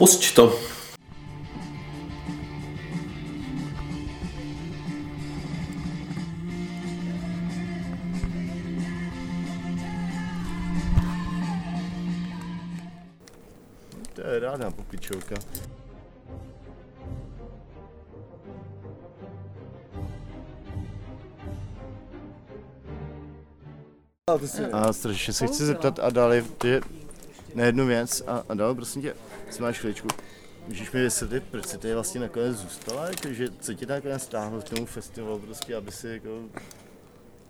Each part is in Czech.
Pusť to. To je ráda popičovka. A strašně se chci zeptat a dále ty na jednu věc a, a dál prosím tě, jestli máš chvíličku, můžeš mi vysvětlit, proč jsi tady vlastně nakonec zůstala, jako, že co tě nakonec stáhlo k tomu festivalu, prostě, aby si jako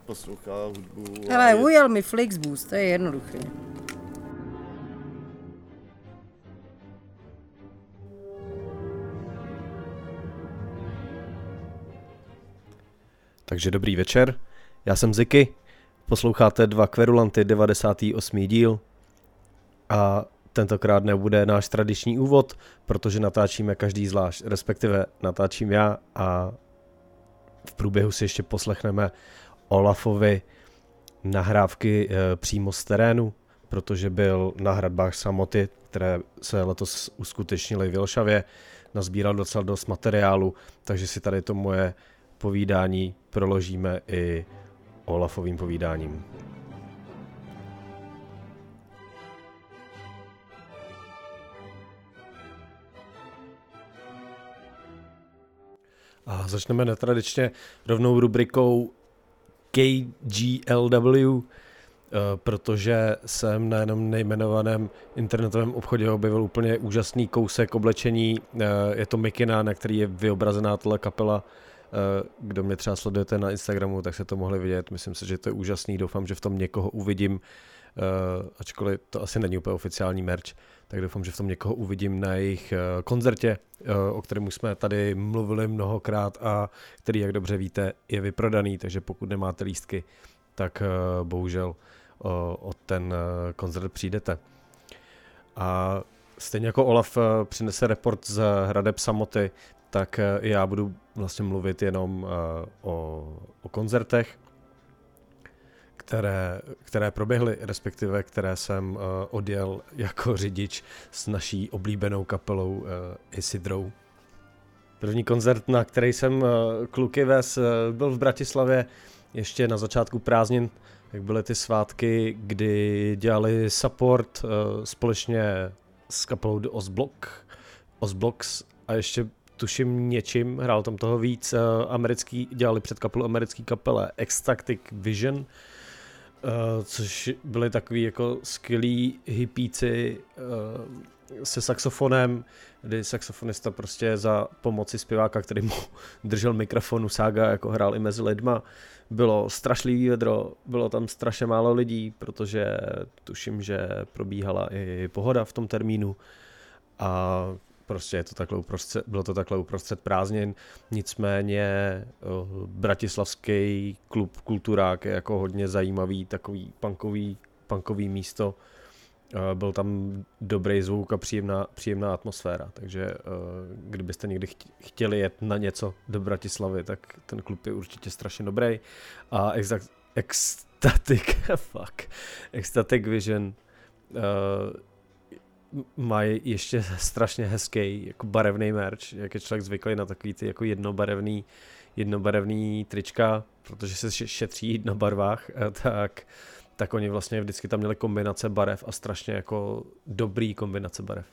poslouchala hudbu. a Hele, je- ujel mi Flixbus, to je jednoduché. Takže dobrý večer, já jsem Ziky, posloucháte dva kverulanty 98. díl a tentokrát nebude náš tradiční úvod, protože natáčíme každý zvlášť, respektive natáčím já a v průběhu si ještě poslechneme Olafovi nahrávky e, přímo z terénu, protože byl na hradbách samoty, které se letos uskutečnily v Vilšavě, nazbíral docela dost materiálu, takže si tady to moje povídání proložíme i Olafovým povídáním. Začneme netradičně rovnou rubrikou KGLW, eh, protože jsem na jenom nejmenovaném internetovém obchodě objevil úplně úžasný kousek oblečení. Eh, Je to mikina, na který je vyobrazená tohle kapela. Eh, Kdo mě třeba sledujete na Instagramu, tak se to mohli vidět. Myslím si, že to je úžasný. Doufám, že v tom někoho uvidím, ačkoliv to asi není úplně oficiální merch, tak doufám, že v tom někoho uvidím na jejich eh, koncertě, eh, o kterém jsme tady mluvili mnohokrát a který, jak dobře víte, je vyprodaný, takže pokud nemáte lístky, tak eh, bohužel eh, o ten eh, koncert přijdete. A stejně jako Olaf eh, přinese report z Hradeb Samoty, tak eh, já budu vlastně mluvit jenom eh, o, o koncertech, které, které proběhly, respektive které jsem uh, odjel jako řidič s naší oblíbenou kapelou uh, Isidrou. První koncert, na který jsem uh, kluky ves, uh, byl v Bratislavě ještě na začátku prázdnin, jak byly ty svátky, kdy dělali support uh, společně s kapelou The Ozblock, Ozblocks a ještě tuším něčím, hrál tam toho víc, uh, americký, dělali před kapelou americký kapele Ecstatic Vision, uh, což byli takový jako skvělí hippíci uh, se saxofonem, kdy saxofonista prostě za pomoci zpěváka, který mu držel mikrofonu sága, jako hrál i mezi lidma, bylo strašlivý vedro, bylo tam strašně málo lidí, protože tuším, že probíhala i pohoda v tom termínu. A prostě je to takhle uprostřed, bylo to takhle uprostřed prázdnin, nicméně uh, bratislavský klub Kulturák je jako hodně zajímavý, takový punkový, punkový místo, uh, byl tam dobrý zvuk a příjemná, příjemná atmosféra, takže uh, kdybyste někdy chtě- chtěli jet na něco do Bratislavy, tak ten klub je určitě strašně dobrý. A Exact, Ecstatic, fuck, Ecstatic Vision uh, mají ještě strašně hezký jako barevný merch, jak je člověk zvyklý na takový ty jako jednobarevný, jednobarevný trička, protože se še- šetří na barvách, eh, tak, tak oni vlastně vždycky tam měli kombinace barev a strašně jako dobrý kombinace barev.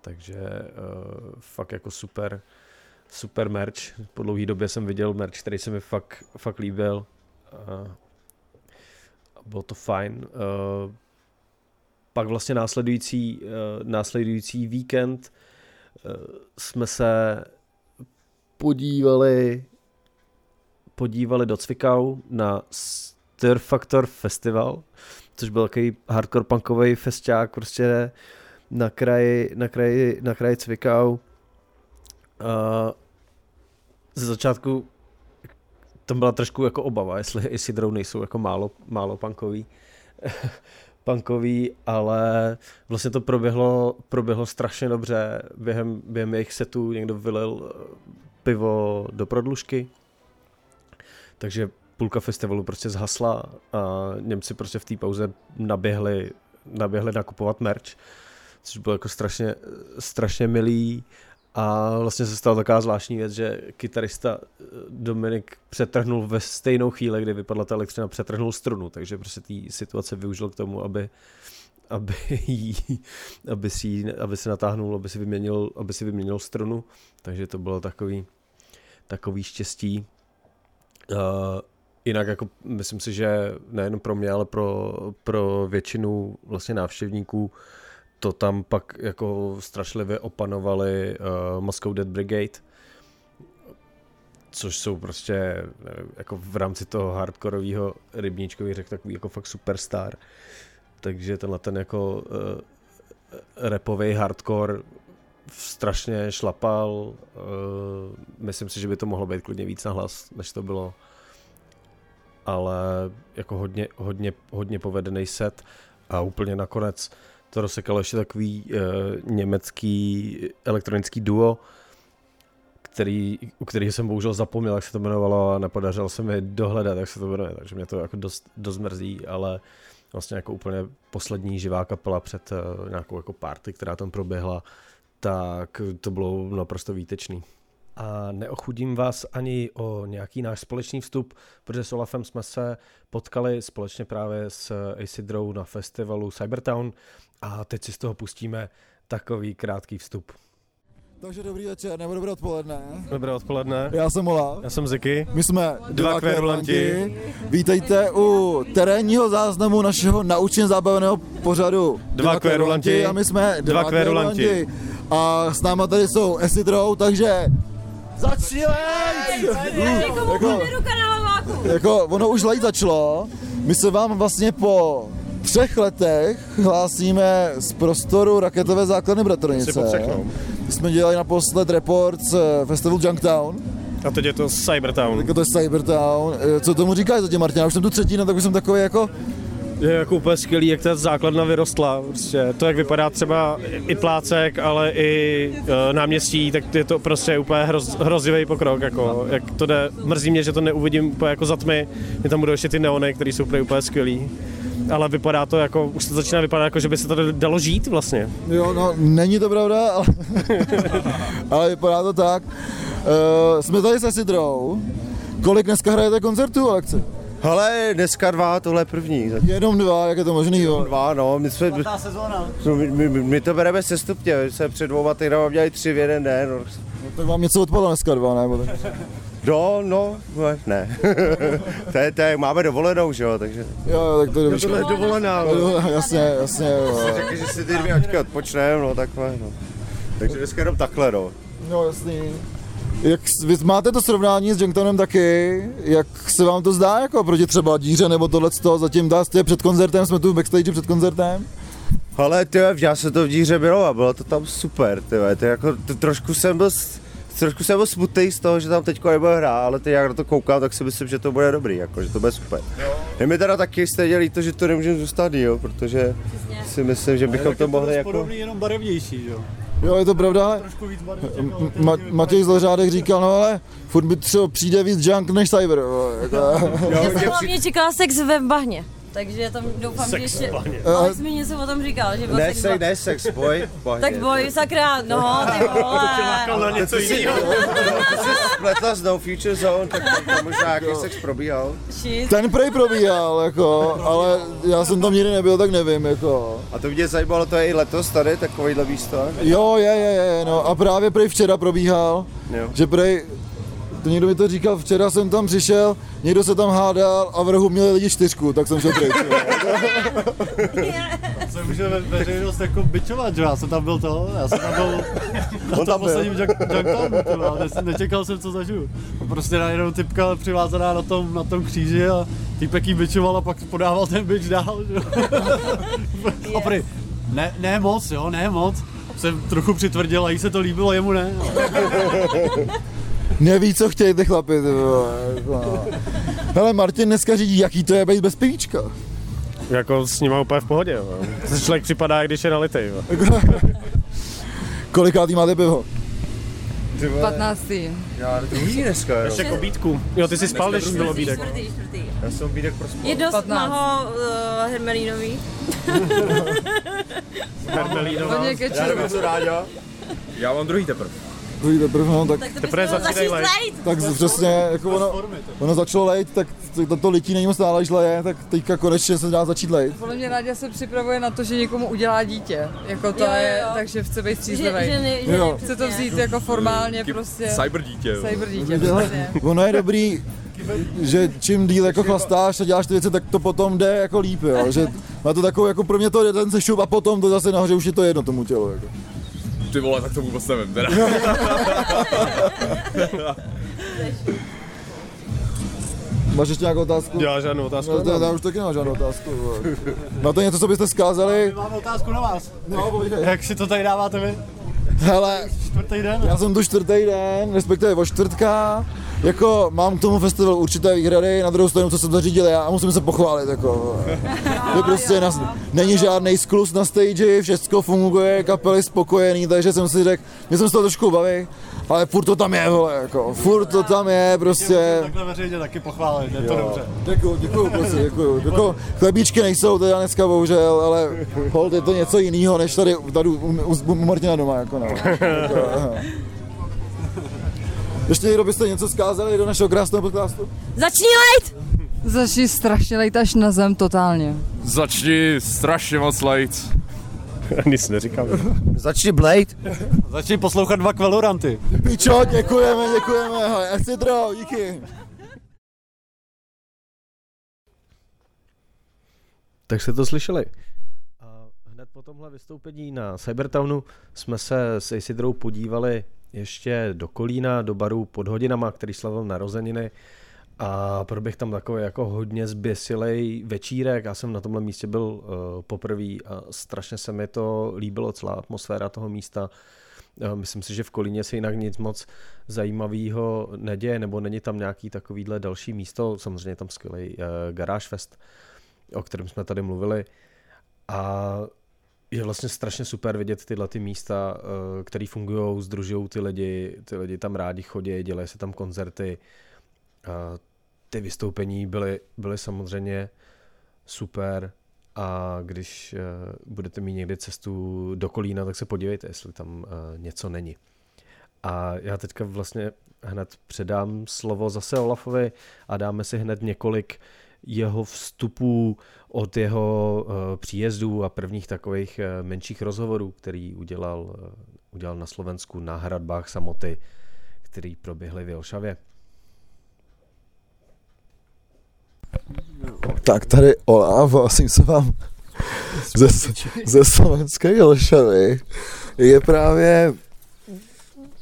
Takže uh, fakt jako super, super merch. Po dlouhé době jsem viděl merch, který se mi fakt, fakt líbil. Uh, bylo to fajn. Uh, pak vlastně následující, uh, následující víkend uh, jsme se podívali podívali do Cvikau na Stir Factor Festival, což byl takový hardcore punkový festiák prostě na kraji, na kraji, na kraji Cvikau. Uh, ze začátku tam byla trošku jako obava, jestli Isidrou nejsou jako málo, málo punkový. punkový, ale vlastně to proběhlo, proběhlo strašně dobře. Během, během jejich setů někdo vylil eh, pivo do prodlužky, takže půlka festivalu prostě zhasla a Němci prostě v té pauze naběhli, naběhli nakupovat merch, což bylo jako strašně, strašně milý. A vlastně se stala taková zvláštní věc, že kytarista eh, Dominik přetrhnul ve stejnou chvíli, kdy vypadla ta elektřina, přetrhnul strunu, takže prostě té situace využil k tomu, aby, aby, jí, aby, si, aby se natáhnul, aby si, vyměnil, aby si vyměnil strunu, takže to bylo takový, takový štěstí. Uh, jinak jako myslím si, že nejen pro mě, ale pro, pro většinu vlastně návštěvníků to tam pak jako strašlivě opanovali uh, Moscow Dead Brigade, což jsou prostě nevím, jako v rámci toho hardkorového rybníčkový řek takový jako fakt superstar. Takže tenhle ten jako uh, repový hardcore strašně šlapal. Uh, myslím si, že by to mohlo být klidně víc na hlas, než to bylo. Ale jako hodně, hodně, hodně povedený set. A úplně nakonec to rozsekalo ještě takový uh, německý elektronický duo, který, u kterého jsem bohužel zapomněl, jak se to jmenovalo a nepodařilo se mi dohledat, jak se to jmenuje, takže mě to jako dost, dost mrzí, ale vlastně jako úplně poslední živá kapela před uh, nějakou jako party, která tam proběhla, tak to bylo naprosto výtečný. A neochudím vás ani o nějaký náš společný vstup, protože s Olafem jsme se potkali společně právě s Acidrou na festivalu Cybertown a teď si z toho pustíme takový krátký vstup. Takže dobrý večer, nebo dobré odpoledne. Dobré odpoledne. Já jsem Olaf. Já jsem Ziky. My jsme Dva kvérulanti. Vítejte u terénního záznamu našeho naučně zábavného pořadu. Dva kvérulanti. A my jsme Dva kvérulanti. A s náma tady jsou Esidrou, takže začínej! Jako, Jako ono už lejt začalo. My se vám vlastně po třech letech hlásíme z prostoru raketové základny Bratronice. No. My jsme dělali naposled report z festivalu Junktown. A teď je to Cybertown. Jako to je Cybertown. Eh, Co tomu říkáš zatím, Martina? Už jsem tu třetí, no tak už jsem takový jako... Je jako úplně skvělý, jak ta základna vyrostla. Prostě to, jak vypadá třeba i plácek, ale i e, náměstí, tak je to prostě úplně hroz, hrozivý pokrok. Jako, jak to jde, mrzí mě, že to neuvidím úplně jako za tmy. Mě tam budou ještě ty neony, které jsou úplně, úplně skvělý. Ale vypadá to jako, už to začíná vypadat jako, že by se to dalo žít vlastně. Jo, no, není to pravda, ale, ale vypadá to tak. Uh, jsme tady se Sidrou. Kolik dneska hrajete koncertů, Alekci? Hele, dneska dva, tohle je první. Jenom dva, jak je to možný, jo? Dva, no, my jsme... No, my, my, my, to bereme sestupně, my jsme před dvouma týdnama dělali tři v jeden den. No. No, tak vám něco odpadlo dneska dva, nebo tak? No, no, ne. to, je, to je, máme dovolenou, že jo, takže... Jo, jo, tak to je Tohle je dovolená, no. Jo, jasně, jasně, jo. Řekli, že si ty dvě hoďky odpočneme, no takhle, no. Takže dneska jenom takhle, no. No, jasný. Jak, vy máte to srovnání s Junktonem taky, jak se vám to zdá, jako proti třeba díře nebo tohle zatím dá jste před koncertem, jsme tu v backstage před koncertem? Ale ty já se to v díře bylo a bylo to tam super, ty to jako, to, trošku jsem byl, s- trošku jsem byl smutný z toho, že tam teď nebude hrát, ale teď jak na to koukám, tak si myslím, že to bude dobrý, jako, že to bude super. Je mi teda taky stejně líto, že to nemůžeme zůstat díl, protože si myslím, že bychom to mohli jako... podobný, jenom barevnější, že jo? Jo, je to pravda, ale Trošku víc barev. Ma- Matěj Zlořádek říkal, no ale furt by třeba přijde víc junk než cyber, jo, jako, Já jsem hlavně čekala sex ve bahně. Takže tam doufám, že ještě... Ale jsi mi něco o tom říkal, že byl Ne, sex sej, v bahně. ne, sex, boj. boj Tak boj, sakra, no, ty vole. na něco jiného. To jsi spletla s No Future Zone, tak tam možná nějaký sex probíhal. Shit. ten prej probíhal, jako, ale já jsem tam nikdy nebyl, tak nevím, jako. A to mě zajímalo, to je i letos tady, takovýhle místo. Jo, je, je, je, no a právě prej včera probíhal, Jo. že prej, to někdo mi to říkal, včera jsem tam přišel, někdo se tam hádal a v rohu měli lidi čtyřku, tak jsem šel pryč. jo. Se může ve, veřejnost jako bičovat, že jo? já jsem tam byl to, já jsem tam byl na tom tam byl. posledním junk- Junktownu, ty vole, ne, nečekal jsem, co zažiju. A prostě najednou typka přivázaná na tom, na tom kříži a týpek jí bičoval a pak podával ten bič dál, že jo. A prý, ne, ne moc, jo, ne moc. Jsem trochu přitvrdil a jí se to líbilo, jemu ne. Neví, co chtějí ty chlapi, ty vole, jako. Hele, Martin dneska řídí, jaký to je být bez pivíčka. Jako s nima úplně v pohodě. Jo. To člověk připadá, když je nalitej. Jo. Kolikátý máte pivo? 15. Já druhý dneska, jo. Ještě jako bítku. Jo, ty jsi spal, když bylo bídek. Čtvrtý, čtvrtý. Já jsem bídek pro spolu. Je dost 15. maho uh, Hermelínový. Hermelínová. Hodně Já nevím, co Ráďa. Já mám druhý teprve. Druhý teprve, no, tak, Tak to Teprve začínají začít lejt. lejt. tak přesně, jako ono, ono začalo lejt, tak to, to lití není moc dále, leje, tak teďka konečně se dá začít lejt. Podle mě Náďa se připravuje na to, že někomu udělá dítě. Jako to Jo, jo, je, takže chce být Že, střízlivý. že, ne, že Jo. ne, Chce to vzít jako formálně prostě. Cyber dítě, jo. Cyber dítě. Ale přesně. ono je dobrý, že čím díl jako chlastáš a děláš ty věci, tak to potom jde jako líp, jo. Že má to takovou, jako pro mě to je ten sešup a potom to zase nahoře už je to jedno tomu tělu. Jako. Ty vole, tak to vůbec nevím, teda. Máš ještě nějakou otázku? Já žádnou otázku. No, to, já už taky nemám žádnou otázku. Na to něco, co byste zkázali? Máme otázku na vás. No. Jak si to tady dáváte vy? Hele, Čtvrtý den? já jsem tu čtvrtý den, respektive o čtvrtka, jako mám k tomu festivalu určité výhrady, na druhou stranu, co jsem zařídil já a musím se pochválit, jako. Je prostě na, není žádný sklus na stage, všechno funguje, kapely spokojený, takže jsem si řekl, mě jsem z toho trošku baví, ale furt to tam je, vole, jako, furt to tam je, prostě. Takhle veřejně taky pochválit, je to dobře. Děkuju, děkuju, prostě, děkuju. Jako, chlebíčky nejsou teda dneska bohužel, ale hold, je to něco jiného, než tady, tady u, u, u Martina doma, jako no. Jako, aha. Ještě někdo byste něco zkázali do našeho krásného podcastu? Začni lejt! Začni strašně lejt až na zem totálně. Začni strašně moc lejt. Nic neříkám. Začni Blade. Začni poslouchat dva kveloranty. Pičo, děkujeme, děkujeme, Ecitro, díky. Tak jste to slyšeli. A hned po tomhle vystoupení na Cybertownu jsme se s Isidrou podívali ještě do Kolína, do baru pod hodinama, který slavil narozeniny a proběh tam takový jako hodně zběsilej večírek. Já jsem na tomhle místě byl uh, poprvé a strašně se mi to líbilo, celá atmosféra toho místa. Uh, myslím si, že v Kolíně se jinak nic moc zajímavého neděje, nebo není tam nějaký takovýhle další místo. Samozřejmě tam skvělý uh, Fest, o kterém jsme tady mluvili. A je vlastně strašně super vidět tyhle ty místa, eh, které fungují, združují ty lidi, ty lidi tam rádi chodí, dělají se tam koncerty. Ty vystoupení byly, byly samozřejmě super a když eh, budete mít někdy cestu do Kolína, tak se podívejte, jestli tam eh, něco není. A já teďka vlastně hned předám slovo zase Olafovi a dáme si hned několik jeho vstupů od jeho uh, příjezdů a prvních takových uh, menších rozhovorů, který udělal, uh, udělal na Slovensku na hradbách samoty, který proběhly v Jelšavě. Tak tady Olaf, vlastně se vám ze, ze slovenské Jelšavy je právě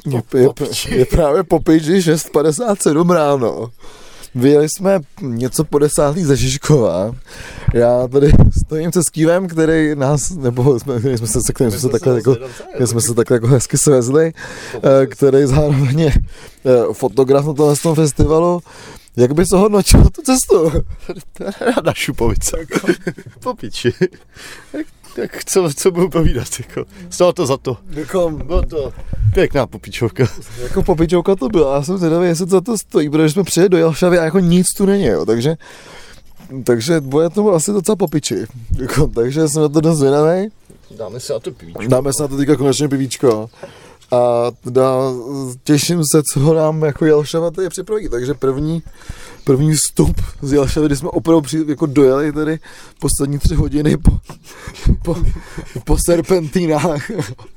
je, je, je právě po pěti 6.57 ráno. Vyjeli jsme něco po desátý ze Žižkova. Já tady stojím se skývem, který nás, nebo jsme, který jsme se, se, kterým jsme se takhle, jako, jsme se takhle jako hezky svezli, eh, který zároveň je eh, fotograf na tomhle tom festivalu. Jak bys ohodnotil tu cestu? Ráda šupovice. po piči. Tak, tak co, co budu povídat, jako. Stalo to za to. Jako, Bylo to pěkná popičovka. jako popičovka to byla, já jsem zvědavý, jestli to za to stojí, protože jsme přijeli do Jelšavy a jako nic tu není, jo, takže takže bude to asi docela popiči. Jako, takže jsem na to dost zvědavý. Dáme si na to pivíčko. Dáme se na to teďka konečně pivíčko. A teda těším se, co nám jako Jelšava tady připraví. Takže první, první vstup z Jelšavy, kdy jsme opravdu při, jako dojeli tady poslední tři hodiny po, po, po serpentínách.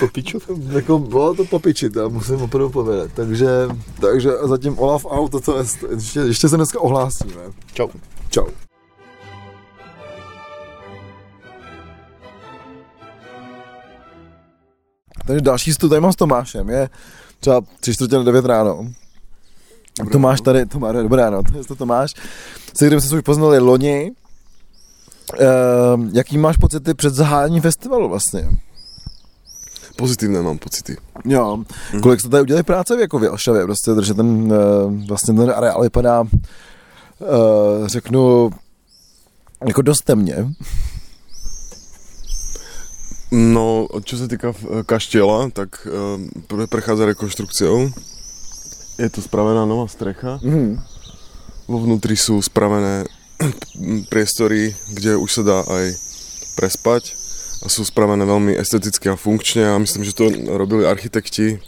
Po piču. jako bylo to po piči, to musím opravdu povedat. Takže, takže zatím Olaf out, to, to ještě, ještě se dneska ohlásíme. Čau. Čau. Takže další vstup tady mám s Tomášem, je třeba tři čtvrtě na devět ráno. Dobré Tomáš tady, Tomáš, dobré ráno, to je to Tomáš, se kterým jsme se už poznali loni. Ehm, jaký máš pocity před zahájením festivalu vlastně? Pozitivné mám pocity. Jo, kolik jste tady udělali práce v jako v prostě, protože ten, eh, vlastně ten areál vypadá, eh, řeknu, jako dost temně. No, čo sa týka eh, kaštieľa, tak uh, prechádza rekonštrukciou. Je tu spravená nová strecha. Mhm. Vo vnútri sú spravené priestory, kde už sa dá aj prespať a sú spravené veľmi esteticky a funkčne a myslím, že to robili architekti,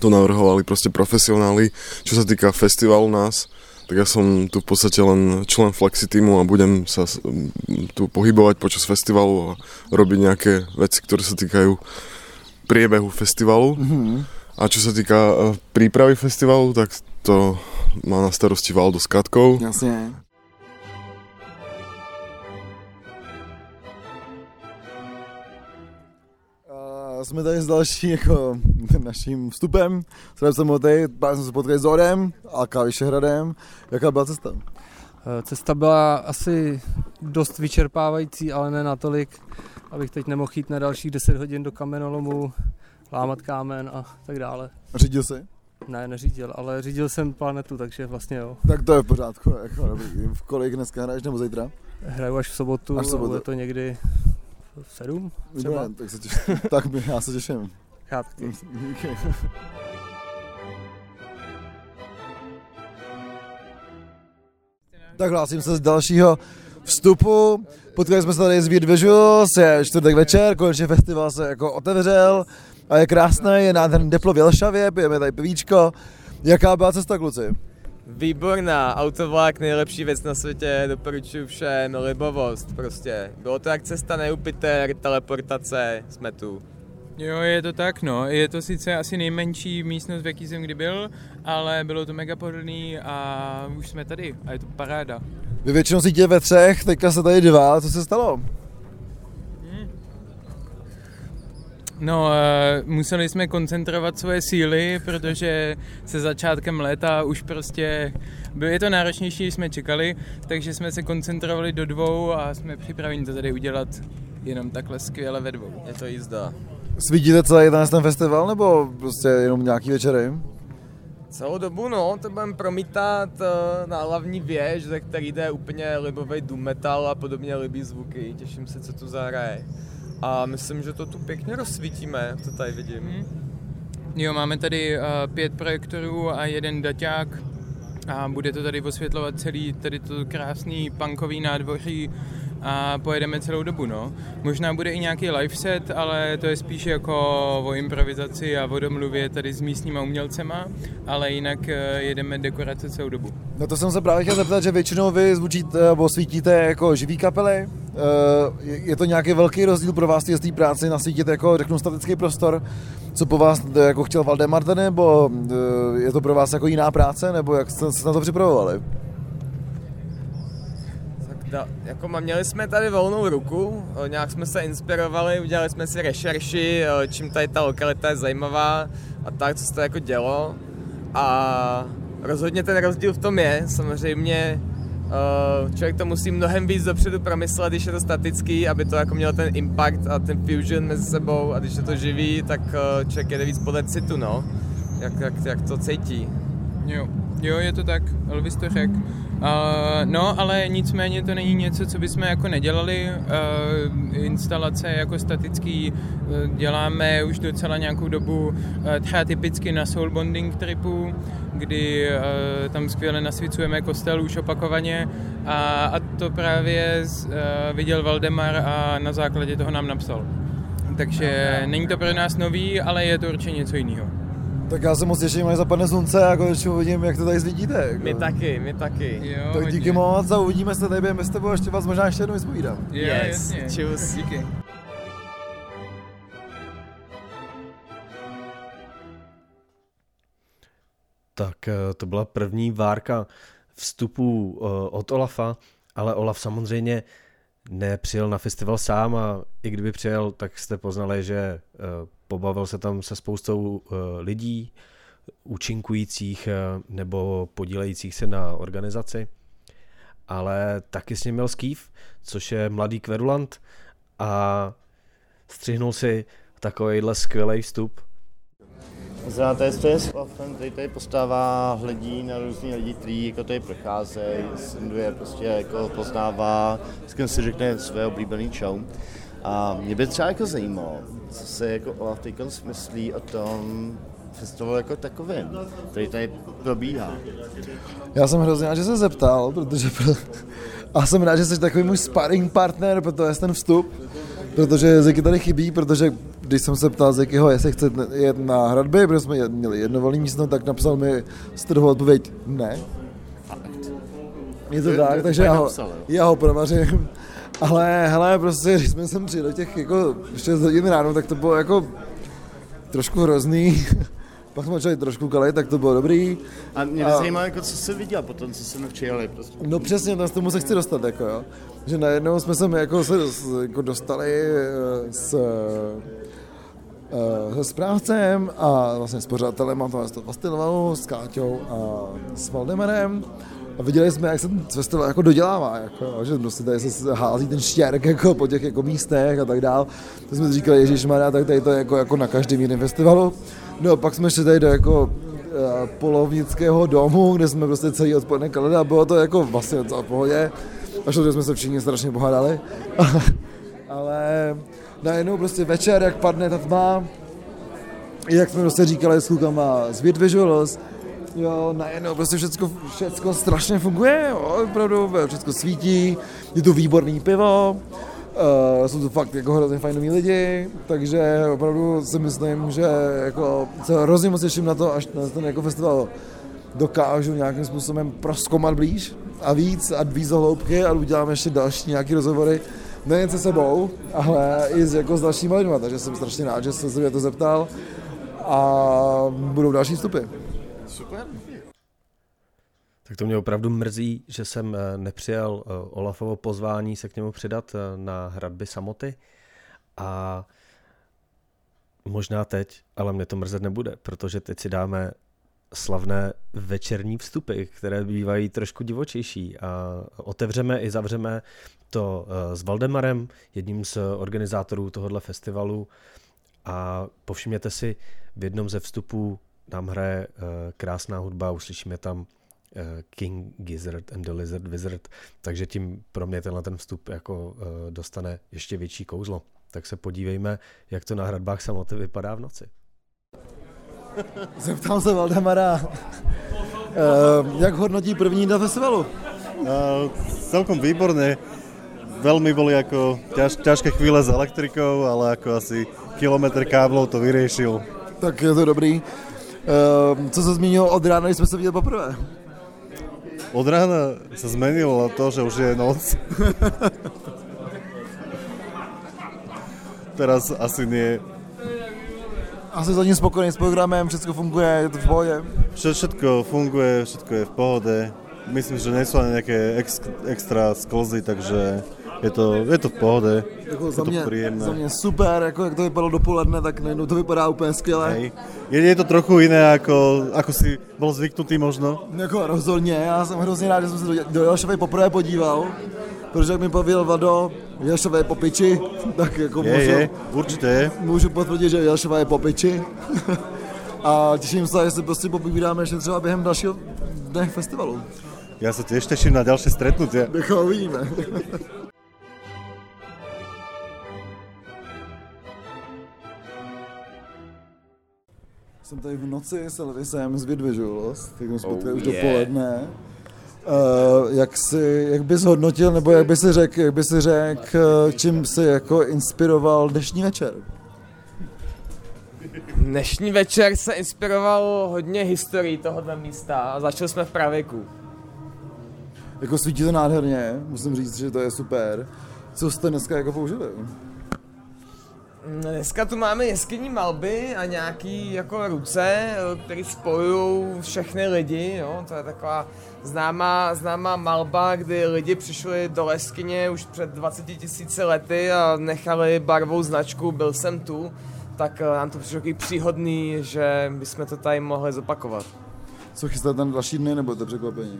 to navrhovali proste profesionáli. Čo sa týka festivalu nás, tak ja som tu v podstate len člen Flexi týmu a budem sa s- m, tu pohybovať počas festivalu a robiť nejaké veci, ktoré sa týkajú priebehu festivalu. Mhm. A čo sa týka e, prípravy festivalu, tak to má na starosti Valdo s Katkou. Jasně. A jsme tady s další jako naším vstupem. Jsem jsem tady, právě jsme se potkali s Orem a Vyšehradem. Jaká byla cesta? Eh, Cesta byla asi dost vyčerpávající, ale ne natolik, abych teď nemohl jít na dalších 10 hodin do kamenolomu, lámat kámen a tak dále. Řídil jsi? Ne, neřídil, ale řídil jsem planetu, takže vlastně jo. Tak to je v pořádku. Jako, dobrý. v kolik dneska hraješ nebo zítra? Hraju až v sobotu, Až v sobotu. a bude to někdy 7 třeba. Výborně, tak se těším. tak my- já se těším. Já taky. Díky. Tak hlásím se z dalšího vstupu. Potkali jsme se tady s Weird Visuals, je čtvrtek večer, konečně festival se jako otevřel a je krásný, je nádherný teplo v Jelšavě, pijeme tady pivíčko. Jaká byla cesta, kluci? Výborná, autovlak, nejlepší věc na světě, doporučuji všem, libovost prostě. Bylo to jak cesta na Jupiter, teleportace, jsme tu. Jo, je to tak, no. Je to sice asi nejmenší místnost, v jaký jsem kdy byl, ale bylo to mega pohodlný a už jsme tady a je to paráda. Vy většinou sítě ve třech, teďka se tady dva, co se stalo? No, museli jsme koncentrovat svoje síly, protože se začátkem léta už prostě bylo je to náročnější, než jsme čekali, takže jsme se koncentrovali do dvou a jsme připraveni to tady udělat jenom takhle skvěle ve dvou. Je to jízda. Svítíte celý ten, ten festival, nebo prostě jenom nějaký večery? Celou dobu, no, to budeme promítat eh, na hlavní věž, ze který jde úplně libový doom metal a podobně libý zvuky. Těším se, co tu zahraje. A myslím, že to tu pěkně rozsvítíme, to tady vidím. Jo, máme tady uh, pět projektorů a jeden daťák a bude to tady osvětlovat celý tady to krásný punkový nádvoří a pojedeme celou dobu, no. Možná bude i nějaký live set, ale to je spíš jako o improvizaci a o domluvě tady s místníma umělcema, ale jinak eh, jedeme dekorace celou dobu. No to jsem se právě chtěl zeptat, že většinou vy zvučíte nebo svítíte jako živý kapely. Eh, Je to nějaký velký rozdíl pro vás z té práci nasvítit jako řeknu statický prostor, co po vás eh, jako chtěl Valdemar nebo eh, je to pro vás jako jiná práce, nebo jak jste se na to připravovali? Tak da, jako měli jsme tady volnou ruku, nějak jsme se inspirovali, udělali jsme si rešerši, čím tady ta lokalita je zajímavá a tak, co se to jako dělo. A rozhodně ten rozdíl v tom je, samozřejmě člověk to musí mnohem víc dopředu promyslet, když je to statický, aby to jako mělo ten impact a ten fusion mezi sebou a když je to živý, tak eh, člověk jede víc podle citu, no, jak, jak, jak to cítí. Jo, jo, je to tak, Elvis to řekl. Uh, no, ale nicméně to není něco, co bychom jako nedělali. Uh, instalace jako statický uh, děláme už docela nějakou dobu, uh, třeba typicky na soul bonding tripu, kdy uh, tam skvěle nasvícujeme kostel už opakovaně a, a to právě z, uh, viděl Valdemar a na základě toho nám napsal. Takže není to pro nás nový, ale je to určitě něco jiného. Tak já se moc těším, až zapadne slunce a konečně uvidím, jak to tady zvidíte. Jako. My taky, my taky. Jo, tak díky moc a uvidíme se tady během s tebou a ještě vás možná ještě jednou vyspovídám. Jo, Yes, jasně. čus. Díky. Tak eh, to byla první várka vstupu eh, od Olafa, ale Olaf samozřejmě nepřijel na festival sám a i kdyby přijel, tak jste poznali, že eh, pobavil se tam se spoustou eh, lidí, účinkujících eh, nebo podílejících se na organizaci. Ale taky s ním měl Skýv, což je mladý kverulant a střihnul si takovýhle skvělý vstup. Znáte, co je s Olafem, tady tady postává, hledí na různý lidi, kteří jako tady procházejí, sleduje, prostě jako poznává, s kým si řekne své oblíbený čau. A mě by třeba jako zajímalo, co se jako Olaf teď myslí o tom festivalu jako takovým, který tady probíhá. Já jsem hrozně rád, že se zeptal, protože pro... a jsem rád, že jsi takový můj sparring partner, protože ten vstup, protože Zeky tady chybí, protože když jsem se ptal Zekyho, jestli chce jet na hradby, protože jsme měli jedno volné místo, tak napsal mi z toho odpověď ne. Je to tak, takže já ho, já ho provařím. Ale hele, prostě, když jsme sem přijeli do těch jako 6 hodin ráno, tak to bylo jako trošku hrozný. Pak jsme začali trošku kalit, tak to bylo dobrý. A mě a... zajímá, jako, co jsi viděl potom, co jsme přijeli. Prostě. No přesně, z tomu se chci dostat, jako jo. Že najednou jsme se jako, se jako dostali eh, s, uh, se správcem a vlastně s pořadatelem a to festivalu, s Káťou a s Valdemarem. A viděli jsme, jak se ten festival jako dodělává, jako, že prostě tady se hází ten štěrk jako po těch jako místech a tak dál. To jsme říkali, Ježíš Maria, tak tady to je jako, jako na každém jiném festivalu. No pak jsme šli tady do jako uh, polovnického domu, kde jsme prostě celý odpoledne kalili a bylo to jako vlastně docela v pohodě. Až to, že jsme se všichni strašně pohádali. Ale najednou prostě večer, jak padne ta tma, jak jsme prostě říkali s klukama z Visuals, jo, najednou prostě všechno, všechno strašně funguje, jo, opravdu, všechno svítí, je to výborný pivo, Uh, jsou to fakt jako hrozně fajnoví lidi, takže opravdu si myslím, že jako se hrozně moc těším na to, až na ten jako festival dokážu nějakým způsobem proskomat blíž a víc a víc do hloubky a uděláme ještě další nějaké rozhovory, nejen se sebou, ale i s, jako s dalšími lidmi, takže jsem strašně rád, že jsem se mě to zeptal a budou další vstupy. Super. Tak to mě opravdu mrzí, že jsem eh, nepřijal eh, Olafovo pozvání se k němu přidat eh, na hradby samoty. A možná teď, ale mě to mrzet nebude, protože teď si dáme slavné večerní vstupy, které bývají trošku divočejší. A otevřeme i zavřeme to s Valdemarem, jedním z organizátorů tohohle festivalu. A povšimněte si, v jednom ze vstupů nám hraje krásná hudba, uslyšíme tam King Gizzard and the Lizard Wizard, takže tím pro mě tenhle ten vstup jako eh, dostane ještě větší kouzlo. Tak se podívejme, jak to na hradbách samoty vypadá v noci. Zeptám se Valdemara, eh, jak hodnotí první na festivalu? Uh, celkom výborně. Velmi boli jako ťaž, ťažké chvíle s elektrikou, ale jako asi kilometr káblov to vyriešil. Tak je to dobrý. Uh, co se zmínil od rána, když jsme se viděli poprvé? Od rána sa zmenilo to, že už je noc. Teraz asi nie. Asi za ním spokojený s programem, všechno funguje, je to v pohodě? Všetko funguje, všetko je v pohode. Myslím, že nejsou ani nejaké ex, extra sklzy, takže je to, je to v pohode. Jako je za, mě, to příjemné. za mě super, jako jak to vypadalo dopoledne, tak najednou to vypadá úplně skvěle. Hej. Je, je to trochu jiné, jako, jako si byl zvyknutý možno? Jako rozhodně, já jsem hrozně rád, že jsem se do, do Jelšovej poprvé podíval, protože jak mi pověděl Vado, Jelšova je po piči, tak jako je, můžu, je, určitě. můžu potvrdit, že Jelšova je po piči. A těším se, že se prostě popovídáme ještě třeba během dalšího dne festivalu. Já se těž těším na další stretnutí. Nechal uvidíme. jsem tady v noci s Elvisem z Vidvisuals, tak jsme spotkali oh, už yeah. dopoledne. Uh, jak, si, jak bys hodnotil, nebo jak bys si řekl, jak bys si řekl, čím si jako inspiroval dnešní večer? Dnešní večer se inspiroval hodně historií tohoto místa a začali jsme v pravěku. Jako svítí to nádherně, musím říct, že to je super. Co jste dneska jako použili? Dneska tu máme jeskyní malby a nějaký jako ruce, které spojují všechny lidi, jo? to je taková známá, známá malba, kdy lidi přišli do jeskyně už před 20 tisíci lety a nechali barvou značku Byl jsem tu, tak eh, nám to přišlo takový příhodný, že bychom to tady mohli zopakovat. Co chystáte na další dny, nebo to překvapení?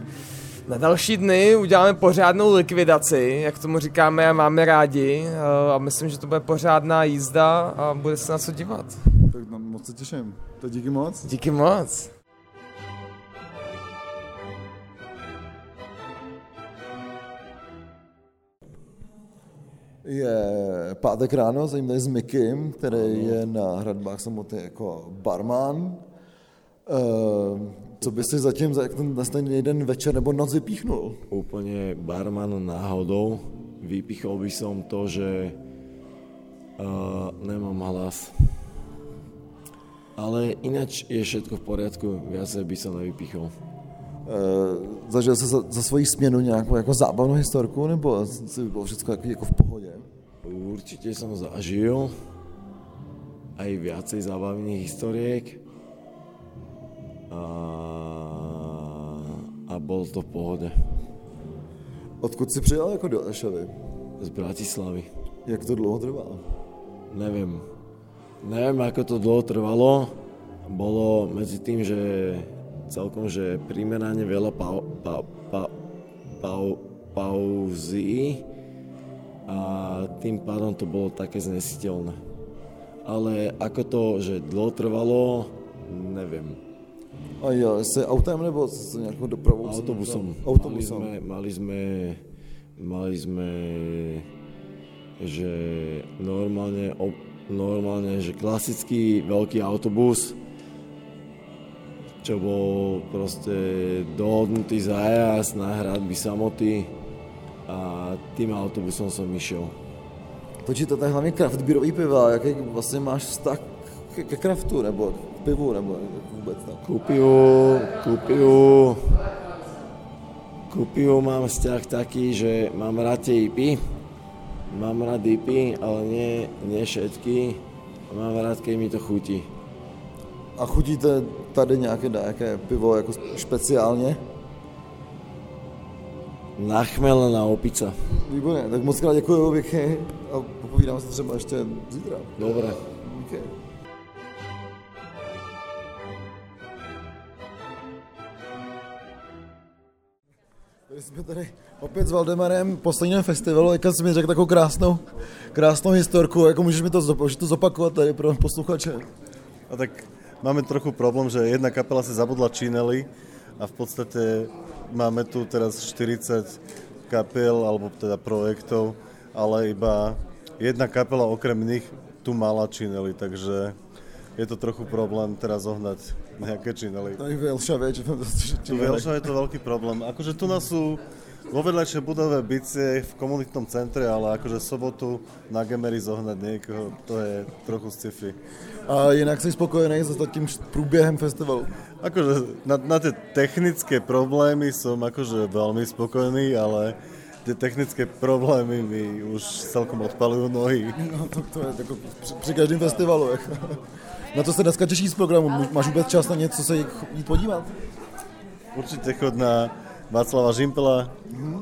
Na další dny uděláme pořádnou likvidaci, jak tomu říkáme a máme rádi. A myslím, že to bude pořádná jízda a bude se na co dívat. Tak no, moc se těším. To díky moc. Díky moc. je pátek ráno, jsem tady s Mikim, který je na hradbách samotný jako barman. Eh, co by si zatím za ten, na ten jeden večer nebo noc vypíchnul? Úplne barman náhodou. Vypichol by som to, že uh, nemám hlas. Ale ináč je všetko v poriadku, viacej by som nevypichol. Uh, zažil jsi za, za svoji směnu nějakou jako zábavnou historku, nebo si bylo všechno jako, jako v pohodě? Určite som zažil aj viacej zábavných historiek a, a bol to v pohode. Odkud si přijel jako do Ešavy? Z Bratislavy. Jak to dlouho trvalo? Neviem. Neviem, ako to dlho trvalo. Bolo medzi tým, že celkom, že primerane veľa pau, pau, pau, pau, pauzy a tým pádom to bolo také znesiteľné. Ale ako to, že dlho trvalo, neviem. A jel jsi autem nebo s nějakou dopravou? Autobusom. Autobusom. Mali sme, mali sme, mali sme že normálne, ob, normálne, že klasický veľký autobus, čo bol proste dohodnutý zájazd na hradby samoty a tým autobusom som išiel. Počí to je hlavně craft beerový piva, jaký vlastně máš vztah ke, ke craftu, nebo pivu, nebo vůbec tak? Ku pivu, ku pivu, ku pivu mám vzťah taký, že mám rád tie IPy, mám rád IPy, ale nie, nie všetky, mám rád, keď mi to chutí. A chutíte tady nějaké, nějaké pivo jako speciálně? Nachmelená opica. Výborně, tak moc krát děkuji, Vicky, a popovídáme se třeba ještě zítra. Dobre. Díky. Tady jsme tady opět s Valdemarem, posledním festivalu, jak jsi mi řekl takovou krásnou, krásnou historku, jako můžeš mi to, můžeš to zopakovat tady pro posluchače. A tak máme trochu problém, že jedna kapela si zabudla činely a v podstate máme tu teraz 40 kapel, alebo teda projektov, ale iba jedna kapela okrem nich tu mala činely, takže je to trochu problém teraz zohnať nejaké činely. Tady v Jelšavě, že Tu v Jelšave je to veľký problém. Akože tu nás sú vo vedľajšej budove bicie v komunitnom centre, ale akože sobotu na Gemery zohnať niekoho, to je trochu sci-fi. A jinak jsi spokojený s tím průběhem festivalu? Akože na, na tie technické problémy som akože veľmi spokojný, ale tie technické problémy mi už celkom odpalujú nohy. No, to, to je jako při, při každém festivalu. Jako. Na to se dneska těší z programu. Máš vůbec čas na něco se jít podívat? Určite chod na Václava Žimpela,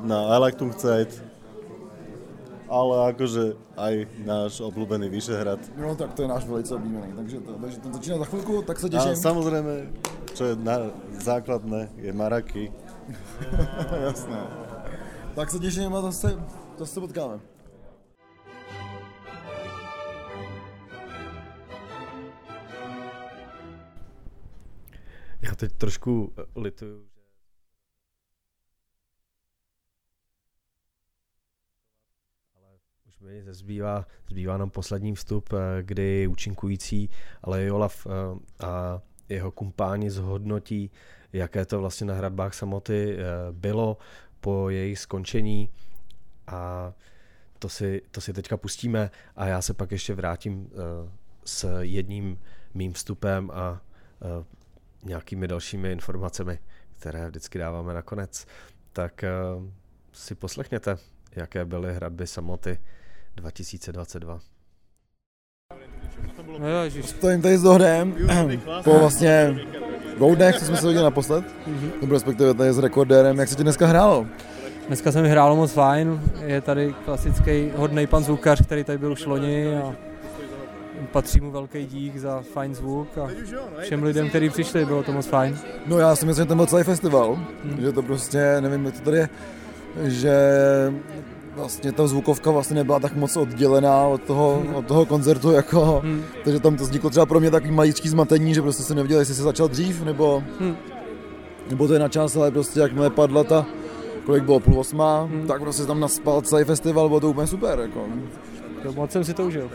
na Electungzeit, ale akože aj náš obľúbený Vyšehrad. No tak to je náš velice oblíbený, takže to, takže to začíná za chvilku, tak se A těším. samozrejme, čo je na, základné, je Maraky. Jasné. Tak se těším a zase, zase se potkáme. Já teď trošku eh, lituju, že mi zbývá, zbývá nám poslední vstup, eh, kdy účinkující ale Olaf eh, a jeho kumpáni zhodnotí, jaké to vlastně na hradbách samoty bylo po jejich skončení. A to si, to si teďka pustíme. A já se pak ještě vrátím s jedním mým vstupem a nějakými dalšími informacemi, které vždycky dáváme nakonec. Tak eh, si poslechněte, jaké byly hradby samoty 2022. No. Stojím tady s Dohrem po vlastně dvou dnech, co jsme se viděli naposled, nebo respektive tady s rekordérem, jak se ti dneska hrálo? Dneska se mi hrálo moc fajn, je tady klasický hodný pan zvukař, který tady byl už loni a patří mu velký dík za fajn zvuk a všem lidem, kteří přišli, bylo to moc fajn. No já si myslím, že ten byl celý festival, že to prostě, nevím, jak to tady je, že vlastně ta zvukovka vlastně nebyla tak moc oddělená od toho, od toho koncertu, jako, takže tam to vzniklo třeba pro mě takový maličký zmatení, že prostě jsem nevěděl, jestli se začal dřív, nebo, nebo to je na čas, ale prostě jakmile padla ta kolik bylo, půl osma, tak prostě tam naspal celý festival, bylo to úplně super, jako. Jo, moc jsem si to užil.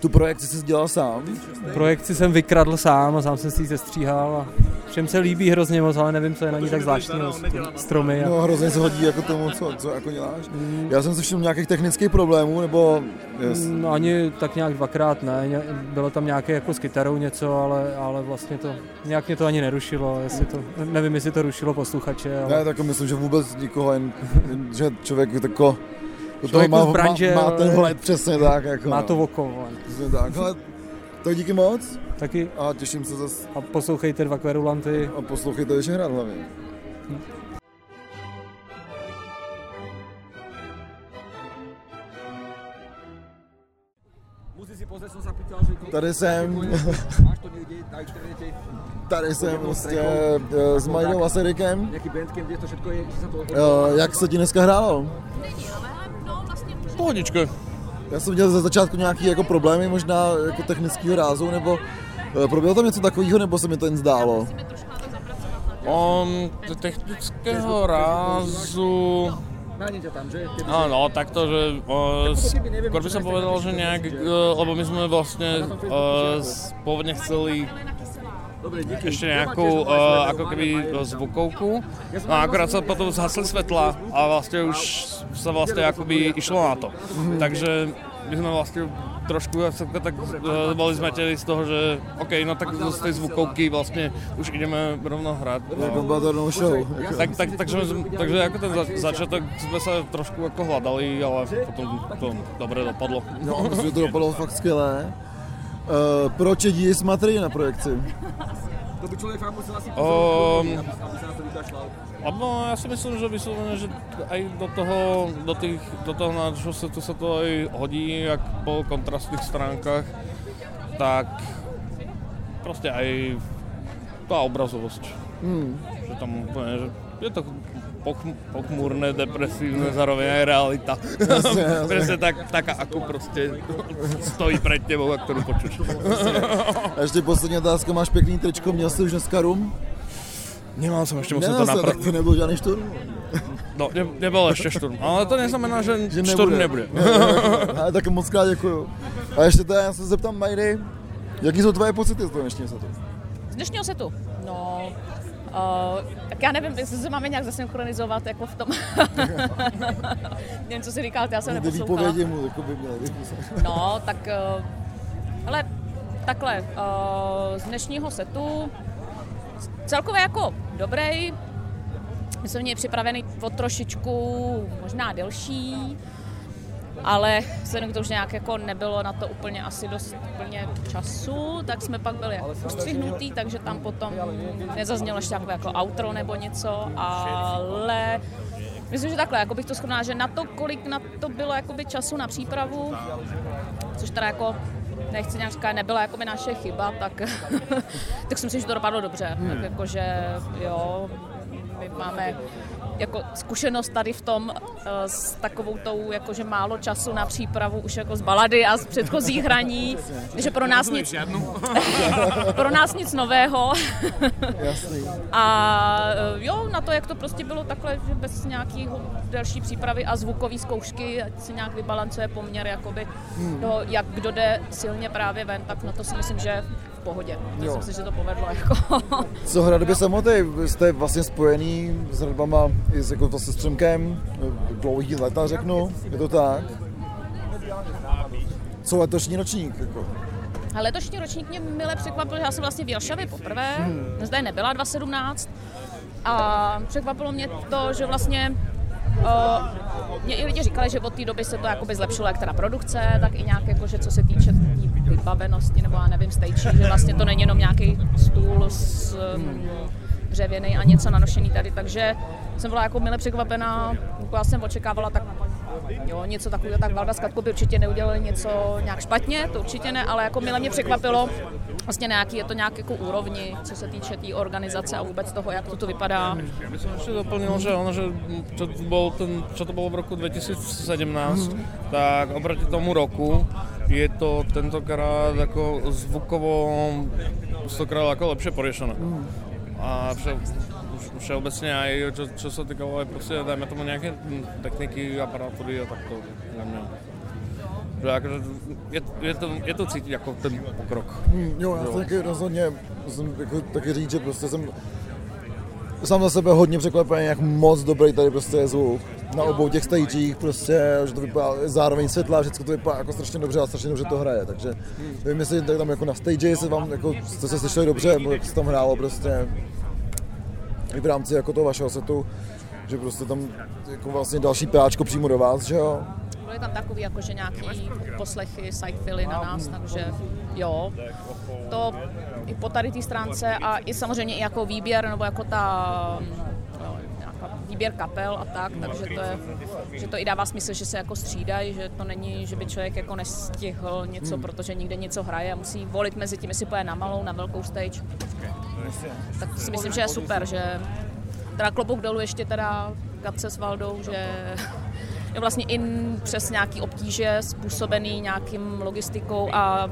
Tu projekci jsi dělal sám? Projekci jsem vykradl sám a sám jsem si ji zestříhal a všem se líbí hrozně moc, ale nevím, co je na ní tak zvláštního, ty stromy. A... No hrozně se hodí jako tomu, co, co jako děláš. Já jsem si všiml nějakých technických problémů, nebo... Yes. No, ani tak nějak dvakrát ne, bylo tam nějaké jako s kytarou něco, ale, ale vlastně to, nějak mě to ani nerušilo, jestli to, nevím, jestli to rušilo posluchače, ale... Ne, tak myslím, že vůbec nikoho, jen, že člověk jako... Do toho Člověk má, branže, má, má ten ale- vhled přesně tak. Jako, Má no. to oko. ale- Přesně tak. Hele, tak díky moc. Taky. A těším se zase. A poslouchejte dva kverulanty. A poslouchejte Vyšehrad hlavně. Tady jsem. Tady jsem prostě eh, s Majdou a Serikem. Jaký bandcamp, kde to všetko je, kde sa to Eh, Jak se ti dneska hrálo? Pohodička. Já jsem měl ze začátku nějaký jako problémy možná jako technického rázu, nebo eh, proběhlo tam něco takového, nebo se mi to jen zdálo? Um, technického rázu... Nájdete tam, že? Uh, by som povedal, že nejak, uh, lebo my sme vlastne uh, chceli ešte nejakú uh, ako keby uh, zvukovku, no a akorát sa potom zhasli svetla a vlastne už sa vlastne akoby išlo na to. Takže my sme vlastne trošku tak uh, boli zmetení z toho, že OK, no tak z tej zvukovky vlastne už ideme rovno hrať. Jako show. Tak, tak, takže, takže jako ten za, začátek jsme se trošku jako hledali, ale potom to dobře dopadlo. No, myslím, že to dopadlo fakt skvěle. Uh, proč jedí smatry na projekci? To by člověk fakt musel asi Um, pozorovat, aby se na to vykašlal. No, já si myslím, že vysloveně, že aj do toho, do, těch, do toho nášho setu se to aj hodí, jak po kontrastných stránkách, tak prostě aj ta obrazovost. Hmm. Že tam úplně, že je to pochm, pochmúrne, depresívne, zároveň aj realita. Jasne, jasne. Presne tak, taká, ako proste stojí pred tebou, a ktorú počuš. A ještě poslední otázka, máš pěkný tričko, měl jsi už dneska rum? Nemám jsem ještě, musím to napravit. tak to nebyl žádný šturm. No, ne, nebyl ještě šturm, ale to neznamená, že, Že šturm nebude. Ale tak moc krát děkuju. A ještě teda já se zeptám Majdy, jaký jsou tvoje pocity z toho dnešního setu? Z dnešního setu? No, uh, tak já nevím, jestli se máme nějak zasynchronizovat jako v tom. nevím, co si říkal, já jsem neposlouchala. mu jako by měly. No, tak, uh, ale takhle, uh, z dnešního setu celkově jako dobrý, my jsme měli připravený o trošičku možná delší, ale vzhledem k tomu, že nějak jako nebylo na to úplně asi dost úplně času, tak jsme pak byli jako takže tam potom nezaznělo ještě jako outro nebo něco, ale myslím, že takhle, jako bych to shodná, že na to, kolik na to bylo jakoby času na přípravu, což teda jako nechci nějak říkat, nebyla jako by naše chyba, tak, tak si myslím, že to dopadlo dobře. Hmm. Tak jakože jo, my máme jako zkušenost tady v tom eh, s takovou tou, jakože málo času na přípravu už jako z balady a z předchozích hraní, že pro nás nic, pro nás nic nového. A eh, jo, na to, jak to prostě bylo takhle, že bez nějakého další přípravy a zvukové zkoušky, ať se nějak vybalancuje poměr, jakoby, Hmm. toho, jak kdo jde silně právě ven, tak na to si myslím, že pohodě. Myslím si, že to povedlo. Jako. Co hradby samotný, vy jste vlastně spojený s hradbama i s, jako vlastně s Třemkem, dlouhý leta řeknu, je to tak? Co letošní ročník? Jako? A letošní ročník mě mile překvapil, že já jsem vlastně v Jelšavě poprvé, Hmm. zde nebyla 2017 a překvapilo mě to, že vlastně uh, mě i lidi říkali, že od té doby se to jakoby zlepšilo jak teda produkce, tak i nějak jako, že co se týče tý vybavenosti nebo já nevím, stage, že vlastně to není jenom nějaký stůl s um, dřevěný a něco nanošený tady, takže jsem byla jako mile překvapená, jako já jsem očekávala tak Jo, něco takového, tak Valda s Katkou by určitě neudělali něco nějak špatně, to určitě ne, ale jako mile mě překvapilo, vlastně nějaký, je to nějak jako úrovni, co se týče té tý organizace a vůbec toho, jak to tu vypadá. Ja by som ešte doplnil, že ono, že čo, bol ten, čo to bolo v roku 2017, tak oproti tomu roku je to tentokrát ako zvukovo stokrát ako lepšie poriešené. A vše, všeobecně aj čo, čo sa týkalo aj prostě, dajme tomu nějaké techniky, aparatury a takto. Mě. Že jako, je, je, to, je to cítit jako ten pokrok. Hmm, jo, já taky rozhodně jsem jako taky říct, že prostě jsem sám za sebe hodně překvapený, jak moc dobrý tady prostě je zvuk. Na obou těch stagech prostě, že to vypadá zároveň světla, všechno to vypadá jako strašně dobře a strašně dobře to hraje, takže nevím, jestli tam jako na stage se vám, jako jste se slyšeli dobře, nebo jak se tam hrálo prostě i v rámci jako toho vašeho setu, že prostě tam jako vlastně další práčko přímo do vás, že jo? Byly tam takový jakože nějaký poslechy, sidefily na nás, takže jo. To i po tady té stránce a i samozřejmě i jako výběr, nebo jako ta jo, nějaká výběr kapel a tak, takže to, je, že to i dává smysl, že se jako střídají, že to není, že by člověk jako nestihl něco, Hmm. protože někde něco hraje a musí volit mezi tím, jestli poje na malou, na velkou stage. Tak si myslím, že je super, že teda klobouk dolů ještě teda Gatce s Valdou, že vlastně i přes nějaký obtíže způsobený nějakým logistikou a,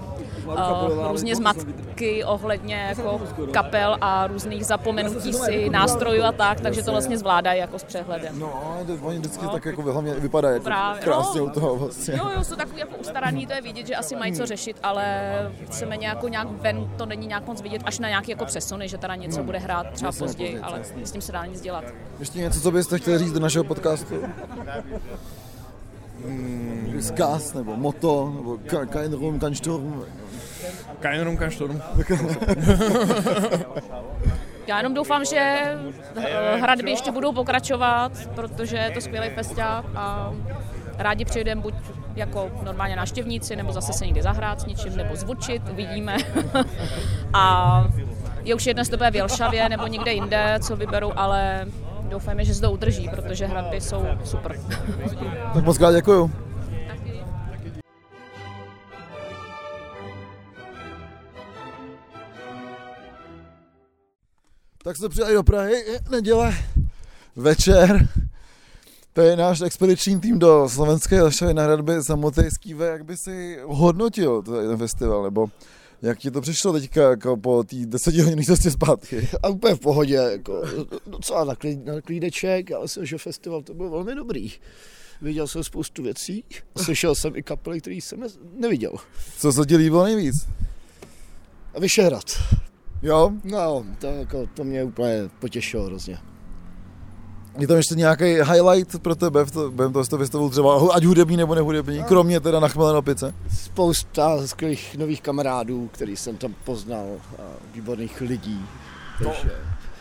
a různě zmatky ohledně jako kapel a různých zapomenutí si nástrojů a tak, takže to vlastně zvládají jako s přehledem. No, to oni vždycky tak jako hlavně vypadají jako Právě, krásně no. u toho vlastně. Jo, jo, jsou takový jako ustaraný, to je vidět, že asi mají co řešit, ale chceme nějak, nějak ven, to není nějak moc vidět, až na nějaké jako přesuny, že teda něco Hmm. bude hrát třeba později, později, ale s tím se dá nic dělat. Ještě něco, co byste chtěli říct do našeho podcastu? Hmm, Skaz, nebo Moto, nebo Ka- Kein Rum, Kein Sturm. Kein Rum, kein Sturm. Já jenom doufám, že eh, hradby ještě budou pokračovat, protože je to skvělý festiák a rádi přijdeme buď jako normálně návštěvníci, nebo zase se někdy zahrát s něčím, nebo zvučit, uvidíme. a je už jedno, jestli to bude v Jelšavě nebo někde jinde, co vyberu, ale doufáme, že se to udrží, protože hradby jsou super. Tak moc krát děkuju. Tak jsme přijeli do Prahy, je neděle, večer. To je náš expediční tým do slovenské Lešavy na hradby samotné Skýve. Jak by si hodnotil ten festival, nebo jak ti to přišlo teďka jako po té desetihodinové cestě zpátky? A úplně v pohodě, jako docela na, klid, na klídeček, já myslím, že festival to byl velmi dobrý. Viděl jsem spoustu věcí, slyšel jsem i kapely, které jsem ne, neviděl. Co se ti líbilo nejvíc? Vyšehrad. Jo? No, to, jako, to mě úplně potěšilo hrozně. Je tam ještě nějaký highlight pro tebe během toho vystavil třeba, ať hudební nebo nehudební, kromě teda nachmelené pice? Spousta skvělých nových kamarádů, který jsem tam poznal, a výborných lidí. Takže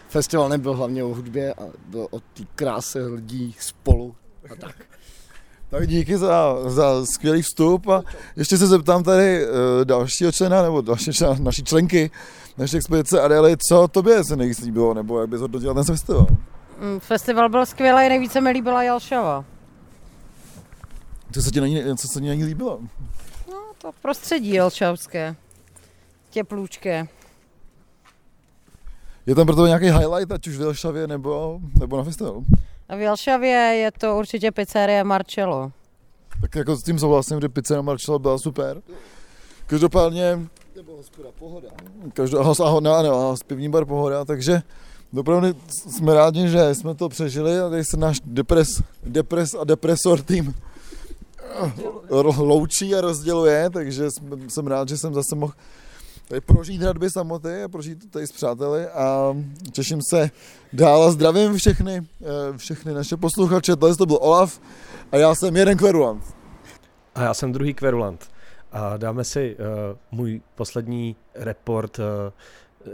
festival nebyl hlavně o hudbě, a byl o té kráse lidí spolu a tak. Tak díky za, za skvělý vstup a ještě se zeptám tady uh, dalšího člena, nebo další člena, naší členky naší expedice Adély, co tobě se nejvíc líbilo, nebo jak bys hodnotil ten festival? Mm, Festival byl skvělý, nejvíce mi líbila Jalšava. Co se ti na ní, co se ti na ní líbilo? No, to prostředí jelšavské. Teplůčké. Je tam pro tebe nějaký highlight, ať už v Jelšavě nebo, nebo na festivalu? A v Jelšavě je to určitě pizzerie Marcello. Tak jako s tím souhlasím, že pizza na Marcello byla super. Každopádně, Nebo hospoda Pohoda. každá, ano, ano, ano, pivní bar Pohoda, takže opravdu jsme rádi, že jsme to přežili a tady se náš depres, depres a depresor tým loučí a rozděluje, takže jsem, rád, že jsem zase mohl tady prožít hradby samoty a prožít tady s přáteli a těším se dál a zdravím všechny, eh, všechny naše posluchače, tohle to byl Olaf a já jsem jeden kverulant. A já jsem druhý kverulant. A dáme si uh, můj poslední report uh,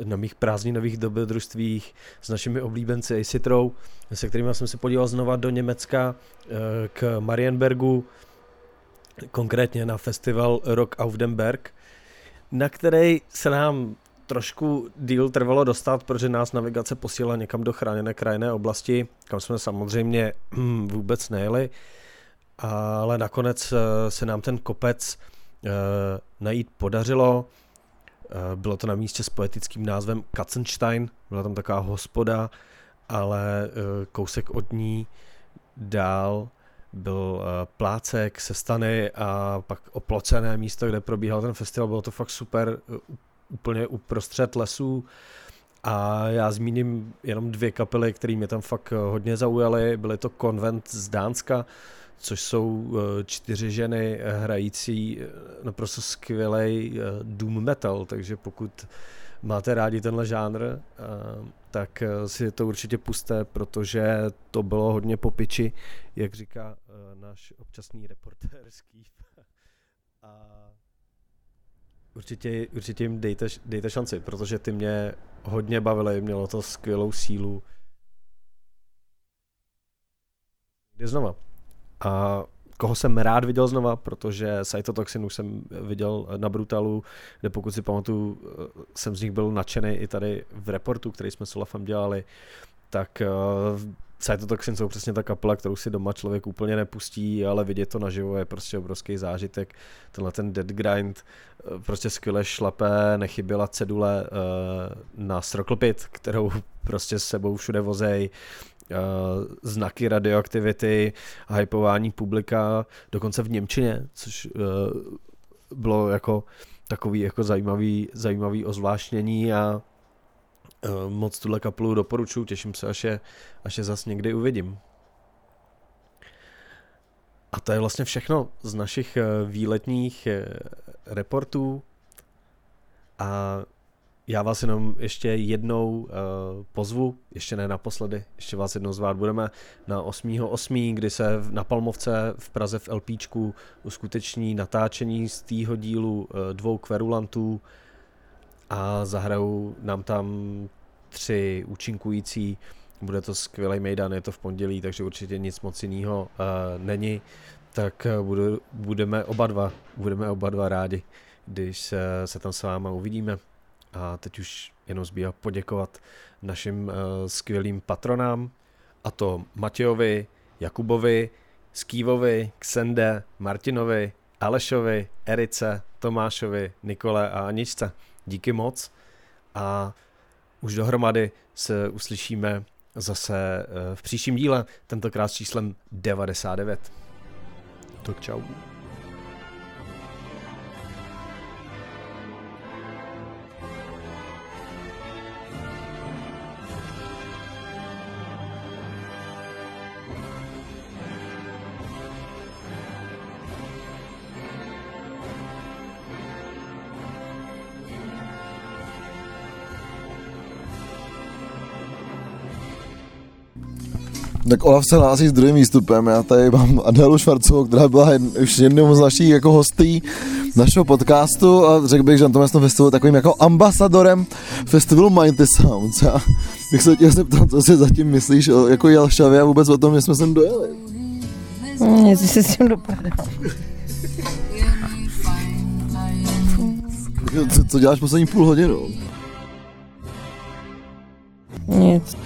na mých prázdninových dobrodružstvích s našimi oblíbenci Acitrou, se kterými jsem se podíval znova do Německa uh, k Marienbergu, konkrétně na festival Rock auf dem Berg, na který se nám trošku díl trvalo dostat, protože nás navigace posílala někam do chráněné krajinné oblasti, kam jsme samozřejmě hm, vůbec nejeli, ale nakonec eh, se nám ten kopec eh, najít podařilo. Eh, Bylo to na místě s poetickým názvem Katzenstein, byla tam taková hospoda, ale eh, kousek od ní dál byl eh, plácek se stany a pak oplocené místo, kde probíhal ten festival. Bylo to fakt super, úplně uprostřed lesů A já zmíním jenom dvě kapely, které mě tam fakt hodně zaujaly. Byly to Konvent z Dánska, což jsou čtyři ženy hrající naprosto skvělý doom metal, takže pokud máte rádi tenhle žánr, tak si to určitě puste, protože to bylo hodně po piči, jak říká náš občasný reportér Skýv. A určitě, určitě jim dejte, dejte šanci, protože ty mě hodně bavily, mělo to skvělou sílu. Jde znova. A koho jsem rád viděl znova, protože Cytotoxin už jsem viděl na Brutalu, kde pokud si pamatuju, jsem z nich byl nadšený i tady v reportu, který jsme s Olafem dělali, tak Cytotoxin jsou přesně ta kapela, kterou si doma člověk úplně nepustí, ale vidět to naživo je prostě obrovský zážitek. Tenhle ten Dead Grind eh, prostě skvěle šlapé, nechyběla cedule na Stroklpit, kterou prostě s sebou všude vozej, znaky radioaktivity, hypování publika, dokonce v Němčině, což uh, bylo jako takový jako zajímavý, zajímavý ozvláštnění a Eh, moc tuhle kapelu doporučuji, těším se, až je, až je zas někdy uvidím. A to je vlastně všechno z našich eh, výletních eh, reportů. A já vás jenom ještě jednou uh, pozvu, ještě ne naposledy, ještě vás jednou zvát budeme na 8.8., kdy se na Palmovce v Praze v LPčku uskuteční natáčení z týho dílu uh, dvou kverulantů a zahrajou nám tam tři účinkující. Bude to skvělý mejdan, je to v pondělí, takže určitě nic moc jiného uh, není. Tak budu, budeme oba dva, budeme oba dva rádi, když se, se tam s váma uvidíme. A teď už jenom zbývá poděkovat našim uh, skvělým patronám, a to Matějovi, Jakubovi, Skývovi, Ksende, Martinovi, Alešovi, Erice, Tomášovi, Nikole a Aničce. Díky moc a už dohromady se uslyšíme zase eh, v příštím díle, tentokrát s číslem 99. Tak čau. Tak Olaf se hlásí s druhým výstupem. Já tady mám Adelu Švarcovou, která byla jedn, už jednou z našich jako hostí našeho podcastu a řekl bych, že na tom jasno festivalu takovým jako ambasadorem festivalu Mighty Sounds. Já bych se tě zeptal, co si zatím myslíš o, jako Jelšavě a vůbec o tom, že jsme sem dojeli. Nic si s tím. Co, co děláš poslední půl hodinu? Nic.